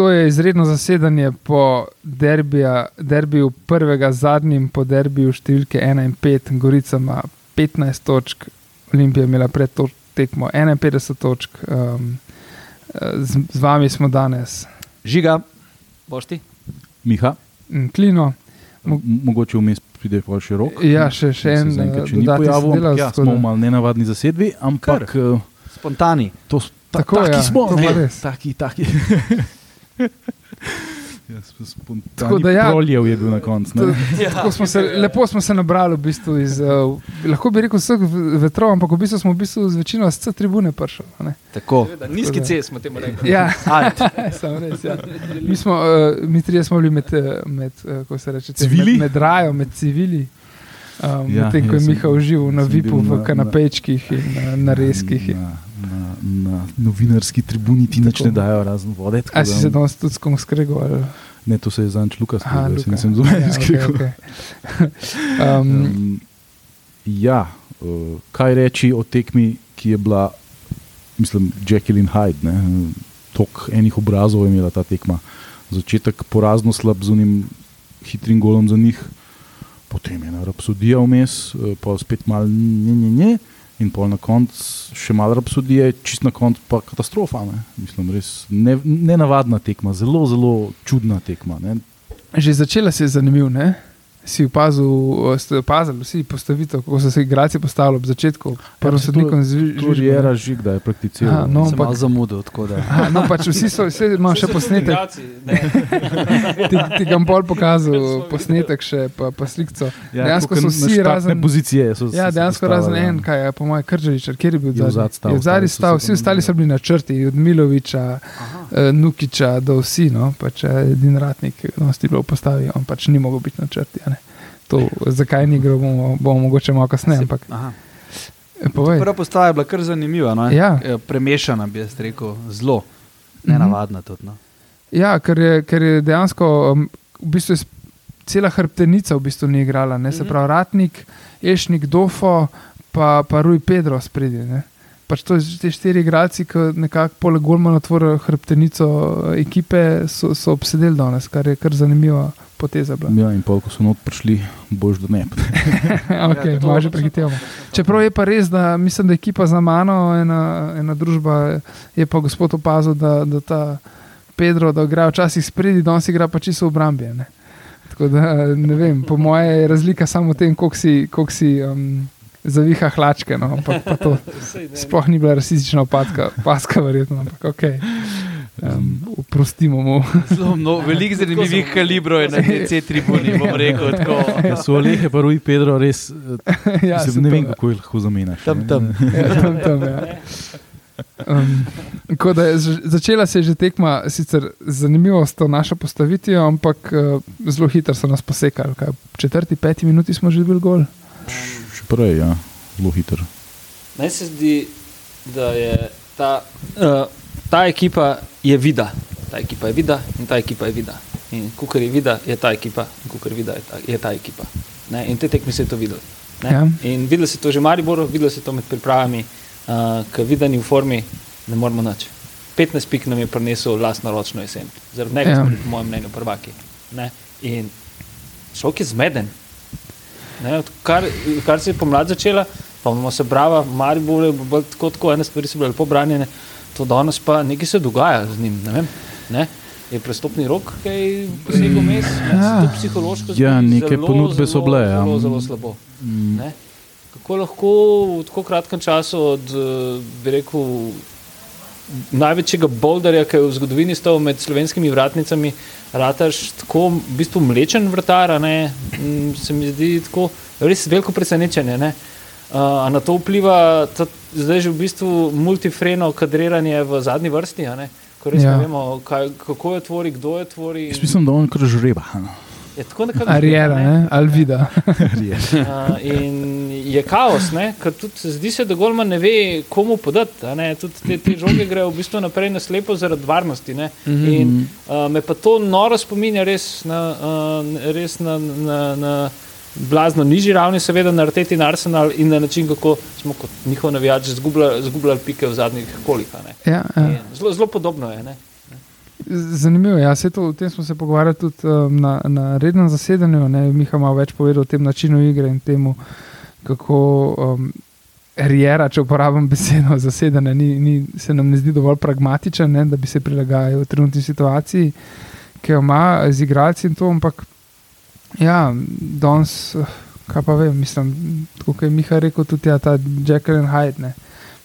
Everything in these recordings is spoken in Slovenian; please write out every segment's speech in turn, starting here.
to je izredno zasedanje po derbija, derbiju prvega, zadnjim po derbiju številke 1 in 5, Gorica ima 15 točk, Olimpija je imela pred to tekmo 51 točk. Um, z, z vami smo danes. Žiga, bošti. Miha. Klino. Mo mogoče vmes pride pa še rok. Ja, še, še en zaenkrat, če ni pojavil, ja, smo malo nenavadni zasedbi, ampak Kar. spontani. To, ta, Tako, taki ja, smo, ne, taki, taki. Ja, Tako da ja. proljev je bil na koncu. ne. Tako smo se, lepo smo se nabrali, v bistvu iz, uh, lahko bi rekel, vseh vetrov, ampak v bistvu smo v bistvu z večino z C tribune prišli. a ne. Tako. Nizki C smo temu rekli. Ja, Alt. samo res. Ja. Mi, smo, uh, mi trije smo bili med, eh, med, uh, kako se reče, Civili? med, med rajo, med civili. Um, Ja, Medtem ko je Miha užival na vipu, v na- kanapejčkih in na, na reskih. Na, na, na novinarski tribuni ti nič ne dajo, razen vode. A si se danes tudi s kom skregal? ali? Ne, to se je zanč Lukas, jaz se nisem zunaj Ja, okej, skregal. okej. um, Um, ja, uh, kaj reči o tekmi, ki je bila, mislim, in Hyde. ne, Tok enih obrazov je imela ta tekma. Začetek porazno slab z unim hitrim golom za njih, potem je ena rapsodija vmes, eh, pa spet malo ne, ne, ne. In pol na koncu še malo rapsodije, čist na koncu pa katastrofa. Ne? Mislim, res ne, nenavadna tekma, zelo, zelo čudna tekma. Ne? Že začela se je zanimivo, ne? Si opazil, ste opazili vsi postavitev, kako so se igralci postavili ob začetku, prvo Ja, sodnikom To je era žig, da je prakticiral. Aha, no, ampak- malo zamudil, tako da. Aha, no, pač vsi so, vse imamo še posnetek, ti, ti ga bom pokazal, posnetek še, pa, pa slikco. Ja, Dejansko so vsi razen- pozicije. So, Ja, se dejansko razen ja. en, kaj je po mojem Kržaličar, kjer je bil Je zadnji? Je zadnji se vsi ostali so bili na črti, od Miloviča, eh, Nukiča do vsi, no, pač eh, edin ratnik, no, sti bilo postavi, on pač ni mogel biti na črti. a ne. To, zakaj ni igral, bomo, bomo mogoče malo kasneje, ampak Aha. povej. Prva postava je bila kar zanimiva. No? Ja. Eh, Premešana bi jaz rekel, zelo nenavadna tudi. No? Ja, ker je, ker je dejansko um, v bistvu cela hrbtenica v bistvu ni igrala. Ne? Se Mhm. pravi, Ratnik, Ešnik, Dofo, pa, pa Rui Pedro spredi. Ne? Pač to, je- te štiri igralci, ki nekako poleg Golmana tvorijo hrbtenico eh, ekipe, so, so obsedeli danes, kar je kar zanimiva poteza. bila. Ja, in pol, ko so not prišli, boš do ne. okay, Ja, malo že prehitevamo. Čeprav je pa res, da mislim, da je ekipa za mano, ena, ena družba, je pa gospod opazil, da, da ta Pedro, da igra včasih spredi, danes igra pa čisto v obrambi. a Ne? Tako da ne vem, po moje je razlika samo v tem, koliko si, koliko si um, zaviha hlačke. No? Ampak pa to sploh ni bila rasistična opaska, paska verjetno, ampak ok. Um, oprostimo mu. Zelo no, veliko zanimivih kalibrov je na DC tribuni, bom rekel. Tako. Ja, so Alehe, pa Rui Pedro, res. eh, ja, mislim, ne vem, kako jih lahko zamenjaš. Tam, tam. Ja, tam, tam, ja. Um, je začela se je že tekma, sicer zanimivo s to našo postavitvijo, ampak uh, zelo hitro so nas posekali. Kaj, četrti, peti minuti smo že bili gol. Še prej, ja, zelo hiter. Meni se zdi, da je ta, uh, ta ekipa je vida. Ta ekipa je vida in ta ekipa je vida. In kukar je vida, je ta ekipa, in kukar vida je ta, je ta ekipa. Ne? In te tekme se je to videlo. Ja. In videlo se to že v Mariboru, videlo se to med pripravami, uh, ki videni v formi, ne moramo nič. 15 pik nam je prinesel lastno ročno jesen, zaradi njega Ja. po mojem mnenju, prvaki. Ne? In šok je zmeden. Ne, odkar, kar se je pomlad začela, pa imamo se brava, Maribor je bolj tako, tako, ene stvari so bile lepo branjene, to danes pa nekaj se dogaja z njim. Ne vem, ne? Je prestopni rok, kaj posebej vmes, ne, se Ja. to psihološko Ja, zgodi neke zelo, ponudbe so zelo, bile, ja. Zelo, zelo slabo. Mm, Ne? Kako lahko v tako kratkem času od, eh, bi rekel, največjega boldarja, ki je v zgodovini stal med slovenskimi vratnicami, rataš tako v bistvu mlečen vrtar, ne, Mm, se mi zdi tako res veliko presenečenje. Ne? Uh, na to vpliva zdaj že v bistvu multifreno kadriranje v zadnji vrsti, ne? ko res Ja. ja. ne vemo, kaj, kako jo tvori, kdo jo tvori. Jaz mislim, da on kar žreba. no. Je tako nekako Ariera, ne? Alvida. Uh, in je kaos, ne? ker tudi zdi se, da Golman ne ve, komu podati. ne. Tudi te, te žoge grejo v bistvu naprej na slepo zaradi varnosti. ne. In uh, me pa to noro spominja res na, uh, res na, na, na blazno nižji ravni, seveda na Arteti in Arsenal in na način, kako smo kot njihov navijač zgubljali, zgubljali pike v zadnjih kolikah. Ja, ja. Zelo, zelo podobno je. Ne? Zanimivo je, ja, se to, o tem smo se pogovarjali tudi um, na, na rednem zasedanju. Ne, Miha ima več povedal o tem načinu igre in temu, kako um, Rijera, če uporabim besedo zasedanje, ni, ni, se nam ne zdi dovolj pragmatičen, ne, da bi se prilagajal trenutni situaciji, ki jo ima z igralci in to. Ampak, ja, danes, eh, kaj pa vem, mislim, kot je Miha rekel, tudi ja, ta Jekyll and Hyde. Ne,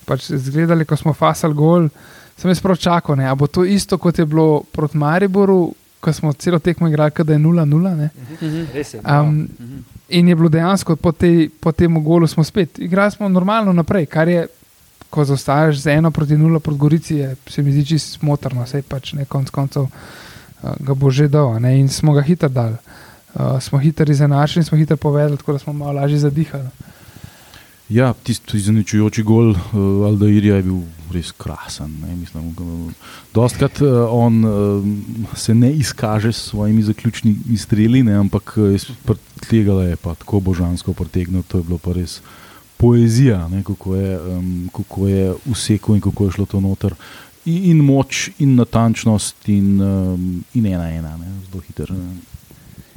pač zgledali, ko smo fasali gol, sem jaz prav čakal, ne, a bo to isto, kot je bilo proti Mariboru, ko smo celo tekmo igrali, da je 0-0. Res je. Um, in je bilo dejansko po, tej, po tem golu, smo spet igrali smo normalno naprej, kar je, ko zaostaješ z eno proti nula proti Gorici, je, se mi zdi čisto smotrno, sej pač ne konc koncev uh, ga bo že dal ne, in smo ga hitro dali. Uh, smo hitro izenačili in smo hitro povedali, tako da smo malo lažje zadihali. Ja, tisti izenačujoči gol uh, Aldairja je bil res krasen. Ne, mislim, dostkrat uh, on uh, se ne izkaže s svojimi zaključnimi streli, ne, ampak tega je pa tako božansko pretegnil, to je bilo pa res poezija, ne, kako, je, um, kako je vseko in kako je šlo to noter. In, in moč, in natančnost, in, um, in ena, ena, ne, zelo hiter. Ne.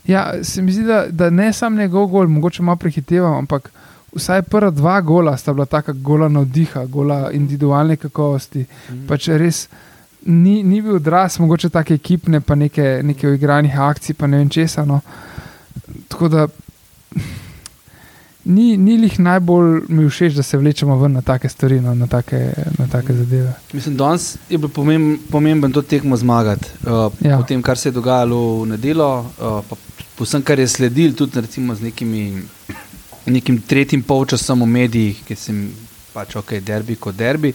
Ja, se mi zdi, da, da ne samo njegov gol, mogoče malo prehitevam, ampak vsaj prva dva gola sta bila tako gola navdiha, gola individualne kakovosti. Mm. Pač res ni, ni bil odraz, mogoče tako ekipne, pa neke, neke igranih akcij, pa ne vem česa. No. Tako da ni, ni jih najbolj mi všeč, da se vlečemo ven na take stvari, no, na, take, na take zadeve. Mislim, da je bil pomemben, pomemben to tekmo zmagati. Uh, ja. Po tem, kar se je dogajalo v nedeljo, uh, pa vsem, kar je sledil, tudi z nekimi nekim tretjim polčasom v medijih, ki sem pač ok, derbi kot derbi.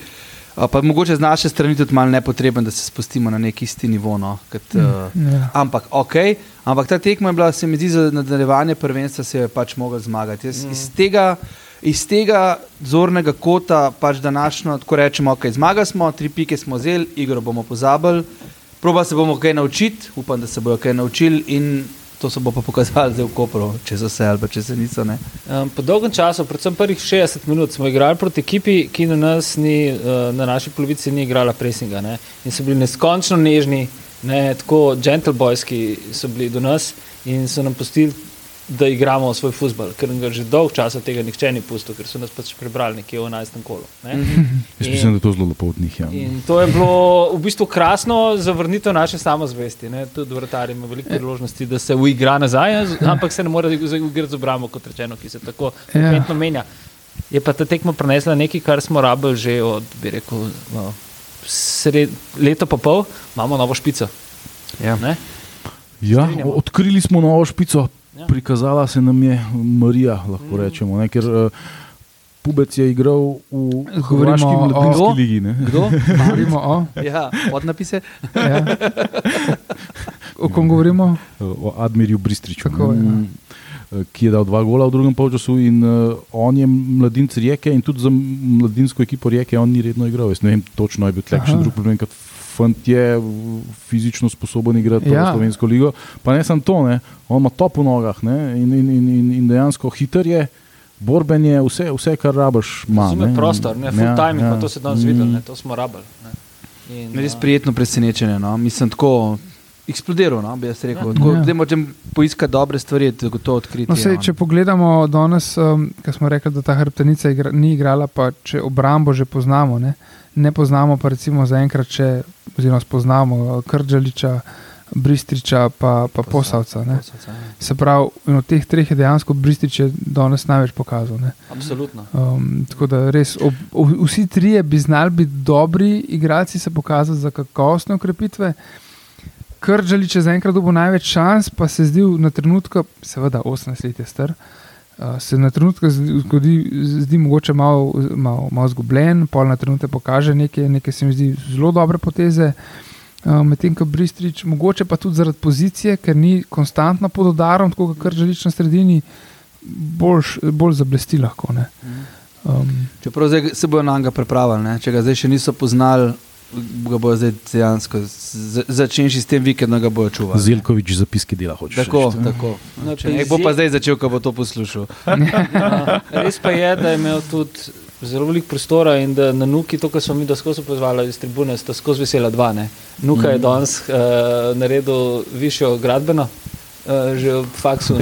Pa mogoče z naše strani tudi malo nepotreben, da se spustimo na neki isti nivo. No, kot, mm, uh, yeah. Ampak ok, ampak ta tekma je bila, se mi zdi, za nadaljevanje prvenstva se je pač mogel zmagati. Jaz, mm. iz, tega, iz tega zornega kota, pač današnjo, tako rečemo, ok, zmagali smo, tri pike smo vzeli, igro bomo pozabili, proba se bomo kaj naučiti, upam, da se bojo kaj naučili in to se bo pa pokazalo zdaj v Koperu, če so se ali če se niso. Um, po dolgem času, predvsem prvih 60 minut, smo igrali proti ekipi, ki na, nas ni, uh, na naši polovici ni igrala presinga. Ne? In so bili neskončno nežni, ne? tako gentlebojski so bili do nas in so nam pustili da igramo svoj futbol, ker ga že dolgo časa tega nihče ni pustil, ker so nas pač prebrali nekje v 11. kolu. Ne? Jaz mislim, da je to zelo lepo od njih. Ja. To je bilo v bistvu krasno za vrnitev naše samozvesti. Ne? Tudi vrtari ima veliko priložnosti, da se uigra nazaj, ampak se ne more igrati z obramo, kot rečeno, ki se tako umetno ja. menja. Je pa ta tekma prenesla nekaj, kar smo rabili že od, bi rekel, no, sred, leto pa pol, imamo novo špico. Ja. Ja, odkrili smo novo špico, Ja. Prikazala se nam je Marija, lahko mm. rečemo. Ne, ker, uh, Pubec je igral v Hrvaški mladinski ligi. Ne? Kdo? Govorimo o. Ja, podnapise. ja. O kom govorimo? O Admirju Bristriču. Kako, ja. Eh, ki je dal dva gola v drugem polčasu, in uh, on je mladinec Rijeke, in tudi za mladinsko ekipo Rijeke on ni redno igral. Jaz ne vem, točno je bil tleh še drug problem, kot fant je fizično sposoben igrati ja. slovensko ligo. Pa ne samo to, ne? on ima top v nogah in, in, in, in, in dejansko hiter je. Borben je vse, vse kar rabiš. Zame prostor, ne full ja, time, ja. to se danes mm. videl, to smo rabili. Res prijetno presenečenje. No? Mislim, tako eksplodiral, no? bi jaz rekel. Ja. Da močem poiskati dobre stvari, da to odkriti. No, sej, če pogledamo danes, um, ki smo rekli, da ta hrbtenica igra, ni igrala, pa če obrambo že poznamo. Ne? ne poznamo pa recimo zaenkrat, če oziroma spoznamo Krdžaliča, Bristriča, pa, pa Posavca. posavca ja. Se pravi, od teh treh je dejansko Bristrič danes največ pokazal. Ne? Absolutno. Um, tako da res, ob, ob, vsi trije bi znali biti dobri igralci, se pokazati za kakovostne ukrepitve. Krdžalič je zaenkrat dobil največ šans, pa se zdi na trenutku, seveda 18 let je star. Uh, se na trenutek zgodi, zdi mogoče malo, malo, malo zgubljen, pol na trenutek pokaže nekaj, nekaj se mi zdi zelo dobre poteze. Medtem ko Bristrič, mogoče pa tudi zaradi pozicije, ker ni konstantno pod udarom, tako kot želiš na sredini, bolj, bolj zablesti lahko. Um, Čeprav se bojo na njega pripravili, če ga zdaj še niso poznali, ga bo zdaj dejansko začenši s tem vikendom, ga bo čuval. Zelkovič zapiski dela hoče. Tako, reči, tako. No, če, bo pa zdaj začel, ko bo to poslušal. no, res pa je, da je imel tudi zelo veliko prostora in da na Nuki, to, kar smo mi skozi pozvali iz tribune, sta skozi vesela dva. Ne. Nuka je mhm. danes uh, naredil višjo gradbeno. Uh, že v faksu,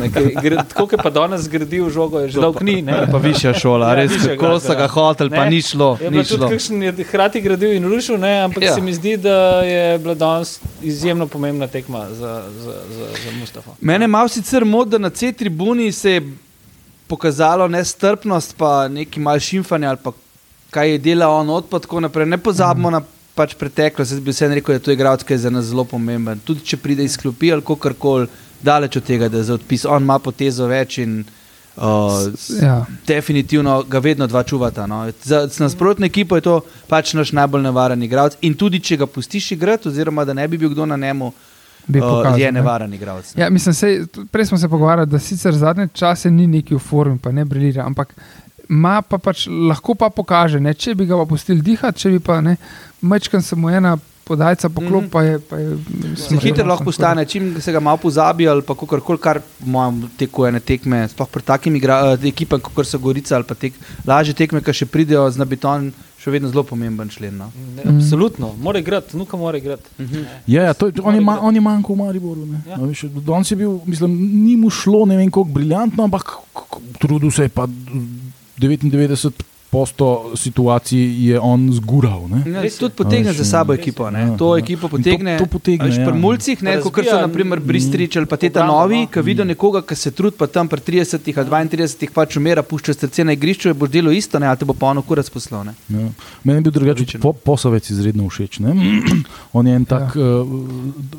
tako je pa danes zgradil žogo, je že dolgo ni. Pa višja šola, ja, res, kako so ga hoteli, pa ni šlo. Je pa tudi kakšen je hkrati gradil in rušil, ne, ampak ja. se mi zdi, da je bila danes izjemno pomembna tekma za, za, za, za Mustafa. Mene malo sicer mod, da na C tribuni se je pokazalo nestrpnost, pa neki mal šimfanje ali pa kaj je delal on odpad, tako naprej. Ne pozabimo mm. na pač preteklost, jaz bi vse rekel, da je to igralec, ki je za nas zelo pomemben. Tudi če pride iz klopi ali kako koli, daleč od tega, da je za odpis, on ima potezo več in uh, ja. definitivno ga vedno dva čuvata. No. Za nasprotno ekipo je to pač naš najbolj nevaren igralec in tudi če ga pustiš igrati, oziroma da ne bi bil kdo na njemu pokazal. Je nevaren igralec. Ja, mislim, sej, prej smo se pogovarjali, da sicer zadnje čase ni neki v formi, pa ne briljira, ampak pa pač, lahko pa pokaže, ne, če bi ga pa pustili dihati, če bi pa ne, mečkam samo ena. Podajca poklop, mm -hmm. pa je. Pa je ja. Hitro lahko postane, čim se ga malo pozabi, ali pa kar koli, kar imamo tekuje, ne tekme, sploh pri takimi uh, ekipami, kot so Gorica ali pa tek, lažje tekme, ki še pridejo z nabiton, še vedno zelo pomemben člen. No? Ne, absolutno, mora igrati, nuka mora igrati. Uh -huh. Ja, ja, to, on, je ma, on je manjko v Mariboru. Ja. On si bil, mislim, ni mu šlo ne vem koliko briljantno, ampak trudil se je pa 99 posto situaciji je on zgural. Ja, tudi potegne za sabo ekipo. Ja, to ja. ekipo potegne. To, to potegne ja. Pri mulcih, kot so naprimer Bristrič ali pa teta novi, ki vidijo nekoga, ki se trudi, pa tam pri 30 ali 32 pač umira, pušča srce na igrišču, boš delo isto, ne, ali te bo pa ono kurac poslal. Ja. Meni je bil drugačen po, posavec izredno všeč. on je en tak ja. uh,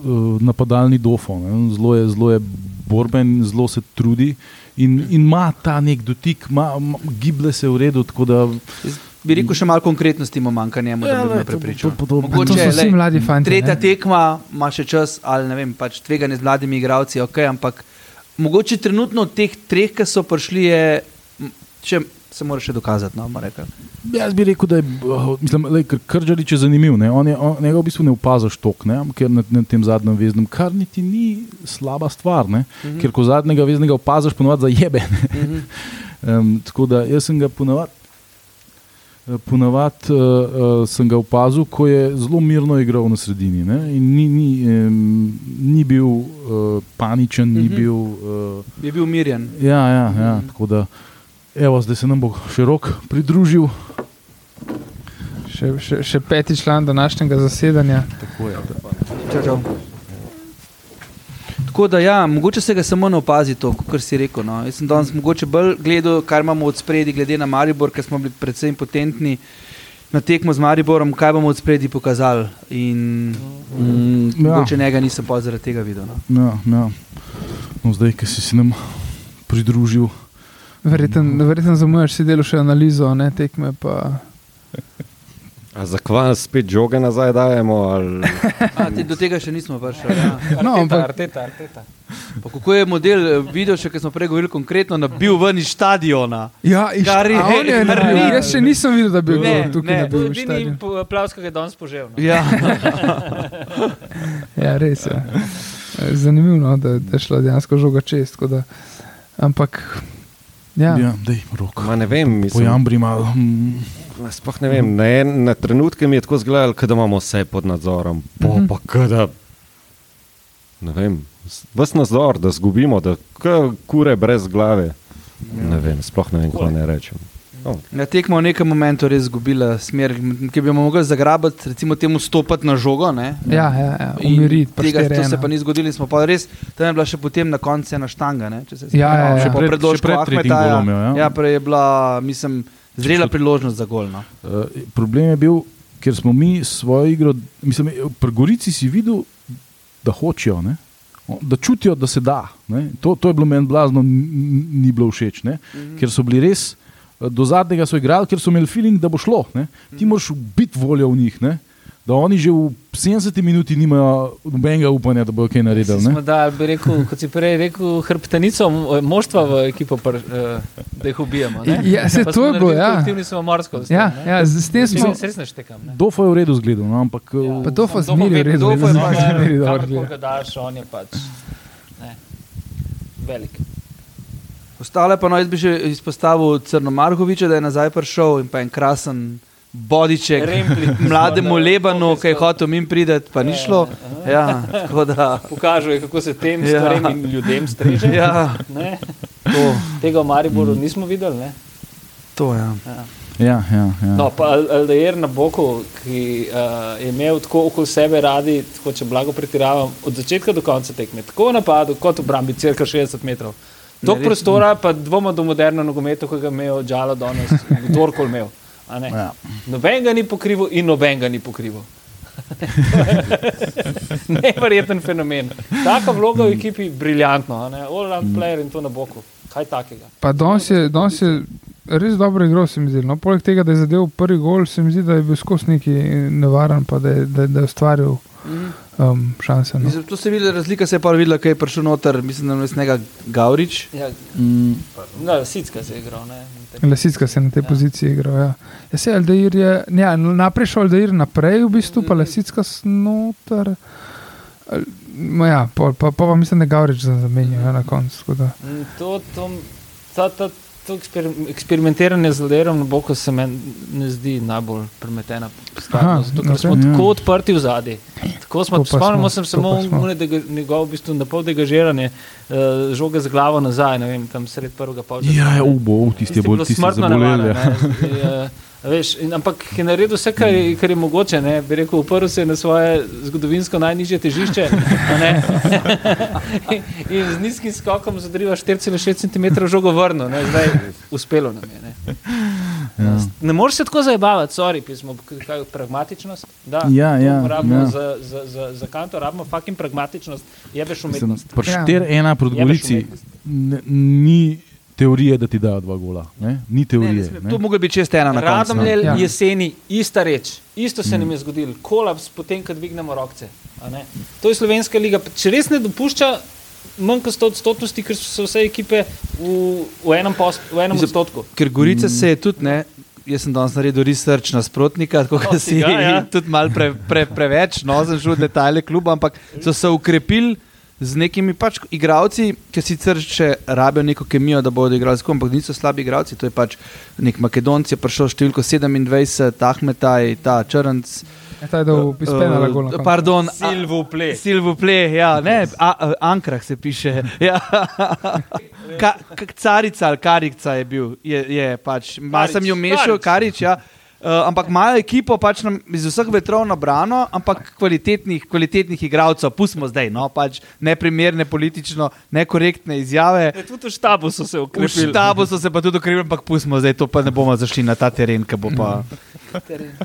uh, napadalni dofo, zelo je, zelo je borben, zelo se trudi in ima ta nek dotik, ma, ma, giblje se v redu. Da, bi rekel, še malo konkretnosti ima manjka njemu, ja, da bi me prepričal. Mogoče so vsi mladi fanti. Tretja ne? tekma ima še čas, ali ne vem, pač tveganje z mladimi igravci, ok, ampak mogoče trenutno od teh treh, ki so prišli, je še se mora še dokazati. No, Jaz bi rekel, da je oh, Krčalič zanimiv. Ne? On je, on, njega v bistvu ne opaziš tok, ne? ker na, na tem zadnjem veznem, kar niti ni slaba stvar. Uh mhm. -huh. Ker ko zadnjega veznega opaziš, ponovadi za jebe. Uh -huh. um, tako da jaz sem ga ponovadi. Ponavadi uh, uh, sem ga opazil, ko je zelo mirno igral na sredini. Ni, ni, um, ni bil uh, paničen, ni uh mhm. -huh. bil. Uh, je bil mirjen. Ja, ja, ja, uh -huh. da, Evo, zdaj se nam bo še rok pridružil. Še, še, še peti član današnjega zasedanja. Tako je. Čau, čau. Tako da, ja, mogoče se ga samo ne opazi to, kar si rekel. No. Jaz sem danes mogoče bolj gledal, kar imamo od spredi, glede na Maribor, ker smo bili predvsem potentni na tekmo z Mariborom, kaj bomo od spredi pokazali. In mm, ja. mogoče njega nisem pa zaradi tega videl. No. Ja, ja. No, zdaj, ki si se nam pridružil. Verjetno zamujaš, si delaš analizo, ne tekme. Pa... A za kvan spet žoge nazaj dajemo? Ali... A, do tega še nismo prišli. Ja. No, ampak... arteta, arteta. Kako je model eh, videl, še, smo prej govorili konkretno, da bi bil ven iz stadiona? Ja, iz stadiona. Jaz še nisem videl, da bi bil ne, tukaj. Ne, bil ne, ni plavskega je danes požel. No. Ja. ja, res je. Zanimivo, no, da je šla dejansko žoga čez. Ampak Ja, ja dej, rok. Ma ne vem, mislim. Pojambri malo. Sploh ne vem, na, en, na trenutke mi je tako zgledalo, da imamo vse pod nadzorom. Po, mm -hmm. pa kada, ne vem, vse nadzor, da zgubimo, da kure brez glave. Ja. Ne vem, sploh ne vem, kaj ne rečem. Oh. Na tekmo v nekem momentu res izgubila smer, ki bi mogla zagrabiti, recimo temu stopiti na žogo. Ne? Ja, ja, ja. umiriti. Tega to se pa ni zgodilo, smo pa res, tam je bila še potem na koncu ena štanga. Ne, ja, ja, ja, še pred, predložko še pred Ahmetaja. Golom, ja. ja, prej je bila, mislim, zrela priložnost za gol. No. Uh, problem je bil, ker smo mi svojo igro, mislim, pri Gorici si videl, da hočejo. Ne? Da čutijo, da se da. To, to je bilo meni blazno, ni bilo všeč, mm -hmm. ker so bili res do zadnjega so igrali, ker so imeli feeling, da bo šlo. Ne? Ti moraš biti voljo v njih. Ne? Da oni že v 70 minuti nimajo nobenega upanja, da bo kaj naredili. Da, bi rekel, kot si prej rekel, hrbtenico moštva v ekipo, pr, uh, da jih ubijemo. Ja, se to je bilo. Ja. Aktivni smo morsko. Ja, ja, z tem smo se res neštekam. Dofo je v redu zgledal, no, ampak. Ja. Dofo je zmeri v redu. Dofo je v redu. Dofo je zmeri v redu. Velik. Ostale pa no, jaz bi še izpostavil Crno Margoviča, da je nazaj prišel in pa en krasen bodiček mlademu Lebanu, ki je hotel min priti, pa ni šlo. Ja, da... Pokažuje, kako se tem ja. stvarem ljudem streže. Ja. Tega v Mariboru mm. nismo videli. Ne? To ja. ja. Ja, ja, ja. No, pa Aldair na boku, ki uh, je imel tako okoli sebe radi, tako če blago pretiravam, od začetka do konca tekme, tako v napadu, kot v brambi, cirka 60 metrov. Tok prostora, pa dvoma do moderno nogometu, ki ga je imel Džalo danes, kdorkoli imel. Ja. Noben ga ni pokrival in noben ga ni pokrival. Neverjeten fenomen. Taka vloga v ekipi, briljantno, all-round mm. player in to na boku. Kaj takega? Pa danes je, danes je res dobro igro, se mi zdi. No, poleg tega, da je zadev prvi gol, se mi zdi, da je bil skozi neki nevaren, pa da je, da, da je ustvaril. Mm um, šanse. No. To se je videla razlika, se je pa videla, kaj je prišel noter, mislim, da je nekaj Gaurič. Ja, mm. no, Lesicka se je igral. Lesicka se je na tej ja. poziciji igral. Ja. Ja, se, Aldeir je, ja, naprej šel Aldeir naprej, v bistvu, pa mm. Lesicka snoter. Ja, pa, pa, pa, pa mislim, da je Gaurič zamenjal ja, na koncu. To, to, ta, ta, To eksper, eksperimentiranje z lerom na boku se mi ne zdi najbolj premetena stvar. Zato okay, smo ja. tako odprti v zadnji. Spomnimo se samo njegovo v bistvu, napol degažiranje, uh, žoge z glavo nazaj, ne vem, tam sred prvega polčasa. Ja, ja, ubo, tisti bolj smrtno nevaren. Veš, ampak je naredil vse, kar, kar je mogoče. Ne? Bi rekel, uprl se je na svoje zgodovinsko najnižje težišče in, in z nizkim skokom zadriva 4,6 cm žogo vrno. Ne? Zdaj uspelo nam je. Ne, ja. ne moreš se tako zabavati, sorry, pismo, kaj, pragmatičnost. Da, ja, ja, ja. Za, za, za, za kanto rabimo fucking pragmatičnost, jebeš umetnost. Pršter ja. ena proti Gorici ni teorije, da ti dajo dva gola. Ne? Ni teorije. Ne, ne, ne. To mogo biti čest ena na koncu. Radomlje ja. jeseni, ista reč, isto se mm. nam je zgodilo, kolaps potem, ko dvignemo rokce. To je slovenska liga. Če res ne dopušča manj kot 100 odstotnosti, ker so vse ekipe v, v enem, post, v enem odstotku. Ker Gorica mm. se je tudi, ne, jaz sem danes naredil research nasprotnika, tako da si ga, ja. tudi mal pre, pre, preveč, no, sem šel v detajle kluba, ampak so se ukrepili z nekimi pač igravci, ki sicer še rabijo neko kemijo, da bodo igrali skupaj, ampak niso slabi igravci. To je pač nek Makedonci, prišel številko 27, Ahmetaj, ta Črnc. Je ta, da bi spet na gol. Pardon, Silvo Ple. Silvo Ple, ja, ne, Ankrah se piše. Ja. Ka, carica ali karica je bil, je, je pač, malo sem jo mešal, karič, ja. Uh, ampak imajo ekipo pač na, iz vseh vetrov nabrano, ampak kvalitetnih, kvalitetnih igralcev, pustimo zdaj, no, pač neprimerne politično, nekorektne izjave. E, tudi v štabu so se ukrepili. V štabu so se pa tudi ukrepili, ampak pustimo zdaj, to pa ne bomo zašli na ta teren, ki bo pa.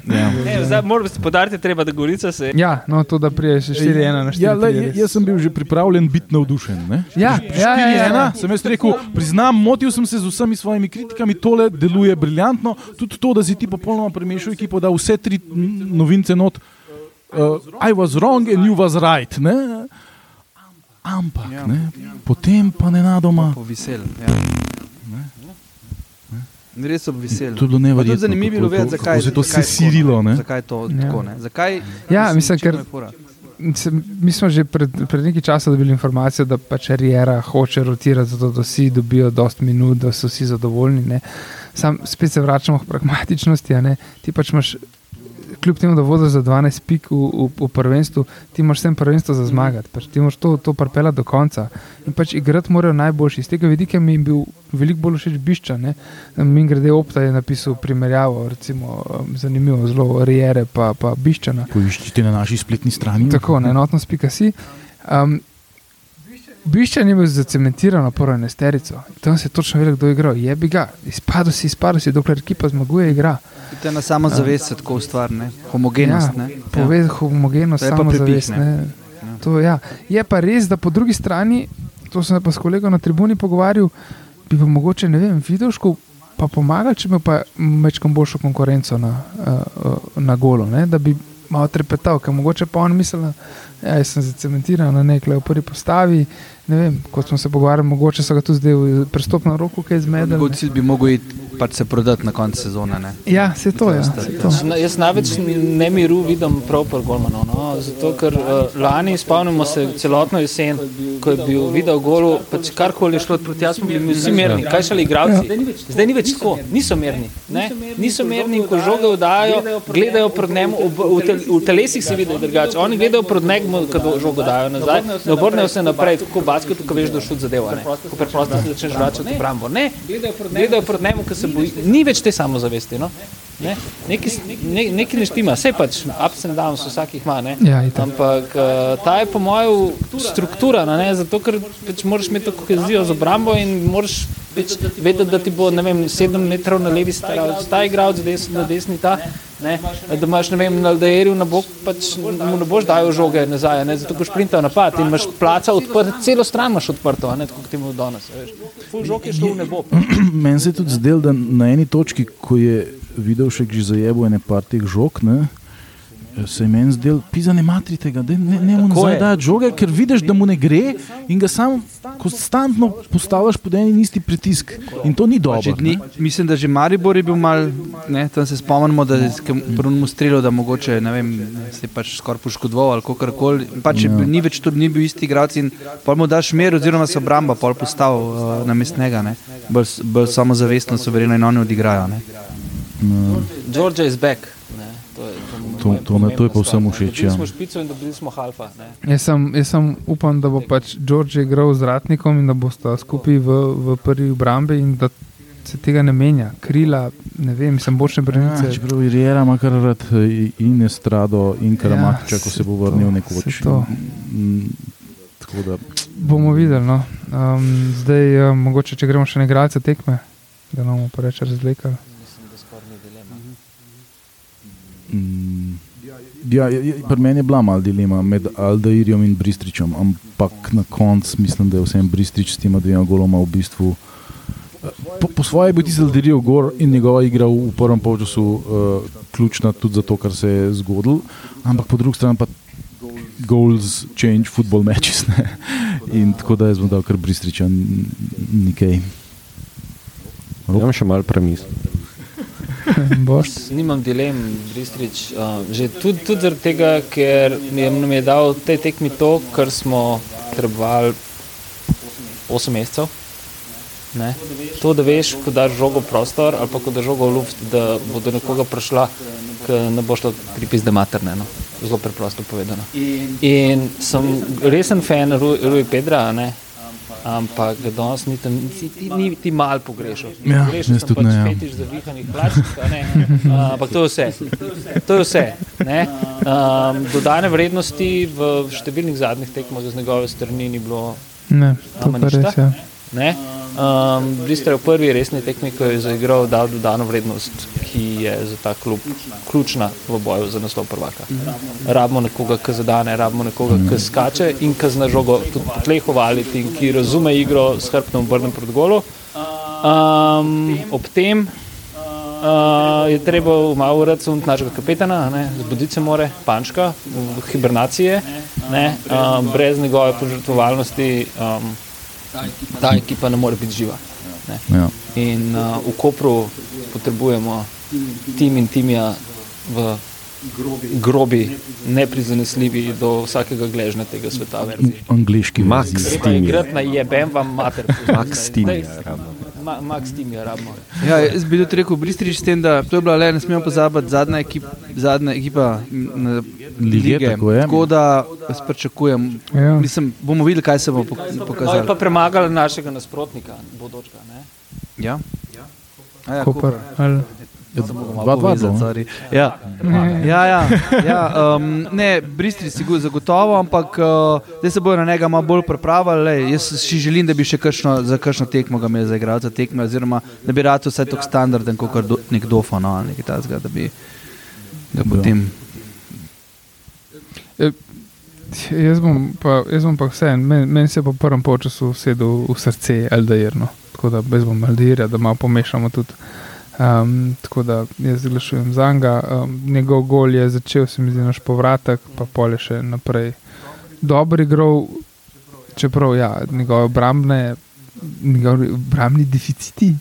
ja. Moramo se podariti, treba, da gorica se. Ja, no, to da priješ 4-1 na 4. Ja, le, jaz sem bil že pripravljen biti navdušen. Ja, ja, ja, ja, ja. Sem jaz rekel, priznam, motil sem se z vsemi svojimi kritikami, tole deluje briljantno, tudi to, da si ti popolnoma popolnoma premešal ekipo, da vse tri novince not. Uh, I was wrong and you was right. Ne? Ampak, ja, ne? Ja. potem pa ne na doma. Ja. Res so veseli. To je bilo nevrjetno. Zanimivo je bilo vedeti, zakaj se to vse sirilo. Zakaj je to ja. tako? Zakaj, ja, mislim, ker. Se, mi smo že pred, pred nekaj časa dobili informacijo, da pač Riera hoče rotirati, zato da vsi dobijo dost minut, da so vsi zadovoljni. Ne. Sam spet se vračamo k pragmatičnosti. Ti pač imaš, kljub temu, da vodiš za 12 pik v, v, v prvenstvu, ti imaš vsem prvenstvo za zmagati. Pač ti moraš to, to parpela do konca. In pač igrati morajo najboljši. Z tega vidika mi je bil veliko bolj všeč bišča. Mi grede opta je napisal primerjavo, recimo, um, zanimivo, zelo rijere pa, pa biščana. Poiščite na naši spletni strani. Tako, na enotnost.si. Um, Bišče ni bil zacementiran na prvo enesterico. Tam se je točno vedel, kdo je igral. Je bi ga, izpadel si, izpadel si, dokler ekipa zmaguje, igra. To je na samo zavest, tako ustvar, ne? homogenost. Ja, Poved ja. homogenost, samo zavest. Ja. To, ja. Je pa res, da po drugi strani, to sem pa s kolegom na tribuni pogovarjal, bi pa mogoče, ne vem, videoško pa pomagal, če bi pa mečkam boljšo konkurenco na, uh, na golo, ne? da bi malo trepetal, ker mogoče pa on misli, da ja, sem zacementiran na nekaj v prvi postavi. Ne vem, kot smo se pogovarjali, mogoče so ga tu zdaj prestopno roko, kaj zmedel. Kot cilj bi mogel iti pač se prodati na koncu sezone. Ne? Ja, se to je. Ja, to. Jaz največ ne miru vidim prav po Golmanu. No. Zato ker uh, lani spomnimo se celotno jesen, ko je bil videl golo, pač karkoli je šlo proti jaz, smo bili vsi mirni, kaj šele igravci. Zdaj ni več tako, niso mirni. Ne? Niso mirni, ko žoge vdajo, gledajo pred njim, v, v, v telesih se vidijo drugače. Oni gledajo pred njim, ko žoge dajo nazaj, ne obrnejo se naprej, tako basket, ko veš, da šut zadeva. Ko preprosto se začneš vračati v brambo. Ne, gledajo pred njim, ko se boji. Ni več te samozavesti. No? Ne? Neki, ne, neki ne štima, vse pač, ups and downs vsakih ima. Ja, Ampak uh, ta je po mojem struktura, ne? zato ker pač moraš imeti kohezijo z obrambo in moraš pač vedeti, da ti bo vem, sedem metrov na levi strani ta igralec, des, na desni ta. Ne? Da imaš vem, na Aldeirju na bok, pač mu ne boš dajal žoge nazaj, ne? zato ko šprinta napad in imaš placa odprt, celo stran imaš odprto, tako kot ti mu danes. Meni se je tudi zdel, da na eni točki, ko je videl še že zajebo ene par teh žog. Ne? Se je meni zdel, pisane matri tega, da ne, ne mu nazaj da žoge, ker vidiš, da mu ne gre in ga samo konstantno postavljaš pod en in isti pritisk. In to ni dobro. Dni, mislim, da že Maribor je bil mal, ne, tam se spomnimo, da je prvnemu strelu, da mogoče, ne vem, se je pač skoraj poškodoval ali kakorkoli. Pač ja. ni več to, ni bil isti igralec in pol mu daš mer, oziroma se obramba pol postavil uh, na mestnega, bolj, bolj samozavestno, sovereno in oni odigrajo. Ne. No. George is back. Ne, to, je, to, to, to, to je pa vsem všeč. Ja. Smo špico in dobili smo halfa. Jaz sem, jaz sem upam, da bo pač George igral z ratnikom in da bosta skupaj v, v prvi obrambi in da se tega ne menja. Krila, ne vem, sem bočne brnice. Ja, čeprav je Riera, ima kar rad in Estrado in Karamatiča, ja, ko se bo vrnil nekoč. Mm, da... Bomo videli. No. Um, zdaj, um, mogoče, če gremo še na igralce tekme, da nam bo reče razlikali. Mm, ja, pri meni je bila malo dilema med Aldairjem in Bristričem, ampak na koncu mislim, da je vsem Bristrič s tema dvema goloma v bistvu. Eh, po, po svoje bi tisti Aldairjev gor in njegova igra v prvem polčasu uh, ključna tudi za to, kar se je zgodilo, ampak po drugi strani pa goals change football matches. Ne? In tako da jaz bom dal kar Bristriča nekaj. Imam še malo premisli. Nimam dilem, Bristrič. Uh, že tudi, tudi zaradi tega, ker je, nam je dal te tekmi to, kar smo trebali 8 mesecev. Ne? To, da veš, ko daš žogo prostor ali pa ko daš žogo v luft, da bo do nekoga prišla, ki ne bo šlo pripis da materne. No? Zelo preprosto povedano. In sem resen fan Rui Pedra. Ne? Ampak danes ni ti, ti, ti, ti mal pogrešal. Ja, pogrešal sem pač ja. fetiš za vihanih plačk, ampak to je vse. To je vse. Um, dodane vrednosti v številnih zadnjih tekmah z njegove strani ni bilo. Ne, to je res. Ja. Ne? Um, Brister je v prvi resni tekmi, ko je zaigral, dal dodano vrednost, ki je za ta klub ključna v boju za naslov prvaka. Rabimo nekoga, ki zadane, rabimo nekoga, ki skače in ki zna žogo tudi po tleh ovaliti in ki razume igro s hrbtom obrnem pred golo. Um, ob tem uh, je treba malo urati našega kapetana, zbuditi se more, pančka, hibernacije, ne, um, brez njegove požrtvovalnosti. Um, ta ekipa ne more biti živa. Ja. In uh, v Kopru potrebujemo tim in timija v grobi, neprizanesljivi do vsakega gležnja tega sveta. Angliški Max Tim. Grat na jebem vam mater. Max Tim. Max Tim je rabno. Ja, jaz bi tudi rekel, Bristrič s tem, da to je bila le, ne smemo pozabiti, zadnja ekipa, zadnja ekipa na lige. Tako, tako da jaz pričakujem, ja. mislim, bomo videli, kaj se bo pokazalo. No, pa premagali našega nasprotnika, bodočka, ne? Ja. Ja, ja, Koper. Koper. Dva, dva, dva. Ja, ja, ja, ja um, ne, Bristri si zagotovo, ampak uh, zdaj se bojo na njega malo bolj pripravili. Jaz si želim, da bi še kakšno, za kakšno tekmo ga imel za igralca tekme, oziroma da bi rad vse tako standarden, kot do, nek dofano ali nekaj takega, da bi da potem. Ja, jaz bom pa, jaz bom pa vse, meni men se je po prvem času usedel v srce Aldeirno, tako da jaz bom Aldeirja, da malo pomešamo tudi. Um, tako da jaz zglašujem za njega. Um, njegov gol je začel, se mi zdi, naš povratek, pa pole še naprej. Dobro igral, čeprav ja, njegove obrambne, njegovi obrambni deficiti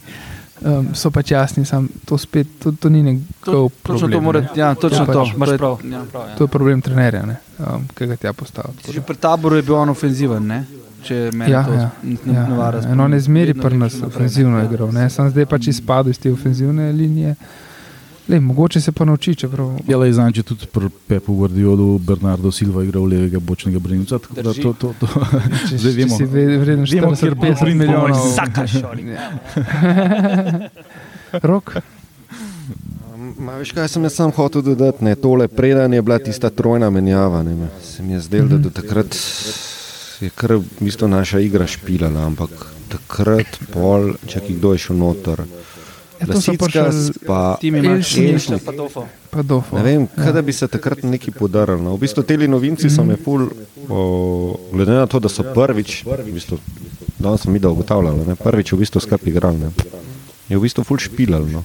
um, so pač jasni, sam to spet, to, to ni Točno to problem. mora, ne. ja, točno To to. pač- To je- prav. ja. prav ja. To je problem trenerja, ne, um, ki ga tja postavlja. Že pri taboru je bil on ofenziven, ne? Če me Ja, to ja, ne ja, navara. ja. En on je zmeri pri nas ofenzivno igral, ne, sam zdaj pač izpadel iz te ofenzivne linije. Lej, mogoče se pa nauči, čeprav Ja, le znam, če tudi pri Pepu Guardiolu Bernardo Silva igral levega bočnega branilca. Tako da to, to, to, če, zdaj če vemo. si ve- vreden Vemo, kjer bo 40-50 princ milijonov. Saka šori. Rok? Ma, veš, kaj sem jaz sam hotel dodati? Ne, tole preden je bila tista trojna menjava. Ne, se mi je zdelo, da do takrat je kar v bistvu naša igra špilala, ampak takrat pol, če kdo je šel noter. Ja, to so pa še pa imaš Elšnik. Elšnik. Pa tofo. pa dofo. Ne vem, kaj da bi se takrat neki podarili. No. V bistvu te novinci so me ful, o, glede na to, da so prvič, v bistvu, danes smo mi da ugotavljali, ne, prvič v bistvu skupaj igrali. Ne. Je v bistvu ful špilal. No.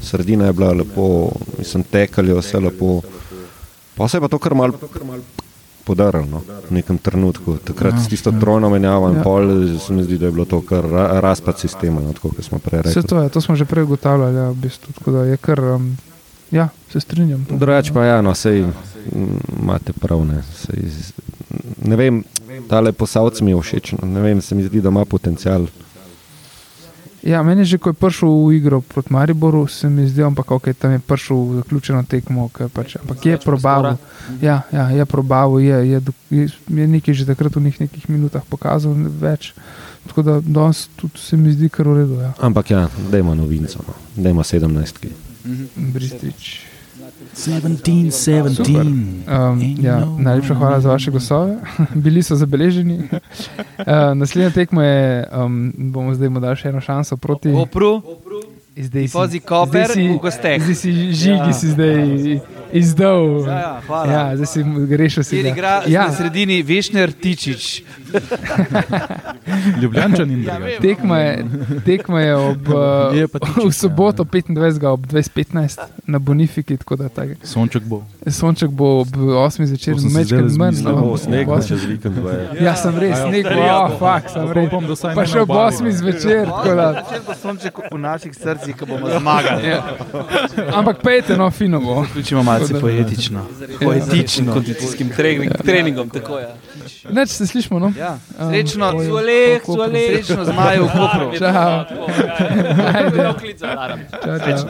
Sredina je bila lepo, mislim, tekali vse lepo. Pa se je pa to kar mal podarilo no, v nekem trenutku. Takrat s tisto trojno menjavo in Ja. pol se mi zdi, da je bilo to kar ra, razpad sistema, no, tako kot smo prej Vse rekli. to je, to smo že prej ugotavljali, ja, v bistvu, tako da je kar, um, ja, se strinjam. Drugač pa ja, no, sej imate prav. Ne, sej, ne vem, tale posavc mi je všeč. No, ne vem, se mi zdi, da ima potencial. Ja, meni je že, ko je prišel v igro proti Mariboru, se mi zdi, ampak okay, tam je prišel v zaključeno tekmo, ker pač, ampak je probavil. Ja, ja, je probavil, je, je, je, je nekaj že takrat v njih nekih minutah pokazal več. Tako da danes tudi se mi zdi kar v redu. Ja. Ampak ja, dajmo novinco, no. dajmo 17. Bristrič. 17, 17. Um, ja, najlepša hvala za vaše glasove, bili so zabeleženi. Uh, naslednja tekma je, um, bomo zdaj mu dali še eno šanso proti. Opru, Zdaj Tifozi Koper zdaj si- v gosteh. Zdaj si žigi, ja. si zdaj izdal. Ja, ja, hvala. ja, zdaj si grešil. Si igra ja, na sredini Vešner Tičič. Ljubljančan in Ja, drugi. tekma, je, tekma je ob, uh, Je pa v soboto 25. ob 2015 na Bonifiki. tako da tak- Sonček bo. Sonček bo ob 8. zvečer, sem zmislil. no, Bo ob sneg, osmi. čez vikend. je. Ja, sem res, sneg bo, oh, fuck, sem res. Upam, da vsaj Pa ne še ob obali, 8. no. zvečer. tako da- Večer bo sonček v naših srcih, ko bomo zmagali. Ja. Ampak pejte, no, fino bo. Vključimo malce poetično. Poetično. Kondicijskim trening, treningom. Tako, ja. Neč se slišmo, no? Ja. Um, Srečno, po Kopru. Zualeh. Srečno zmaju v Kopru. Čau. Ajde. Čau, čau.